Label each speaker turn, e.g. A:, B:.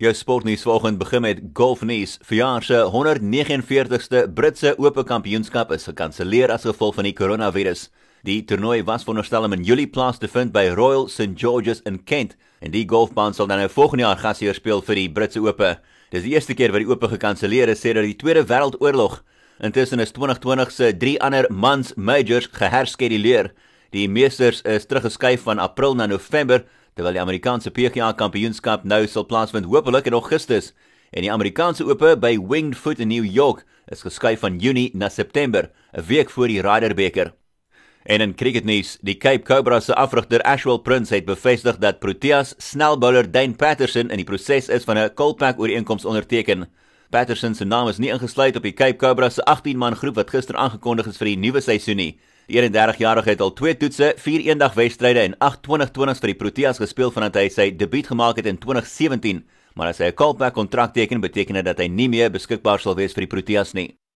A: Jou sportnuus vanoggend begin met golfnuus. Verjaar se 149ste Britse Ope Kampioenskap is gekanselleer as gevolg van die koronavirus. Die toernooi was veronderstel om in Julie plaas te vind by Royal St George's in Kent en die golfbaan sal dan nou volgende jaar gasheer speel vir die Britse Ope. Dis die eerste keer wat die Ope gekanselleer is sedert die Tweede Wêreldoorlog. Intussen is 2020 se drie ander mans majors geherskeduleer. Die meesters is teruggeskuif van April na November terwyl die Amerikaanse PGA Kampioenskap nou sal plaasvind hopelik in Augustus en die Amerikaanse Ope by Winged Foot in New York is geskuif van Junie na September, 'n week voor die Ryder beker. En in cricketnuus, die Cape Cobra se afrigter Ashwell Prince het bevestig dat Proteas snelbouler Dane Patterson in die proses is van 'n Colpack ooreenkoms onderteken. Patterson se naam is nie ingesluit op die Cape Cobra se 18-man groep wat gister aangekondig is vir die nuwe seisoen nie. Die 31-jarige het al 2 toetse, 4 eendagwedstryde en 8 2020s vir die Proteas gespeel vandat hy sy debuut gemaak het in 2017, maar as hy 'n callback kontrak teken, beteken dit dat hy nie meer beskikbaar sal wees vir die Proteas nie.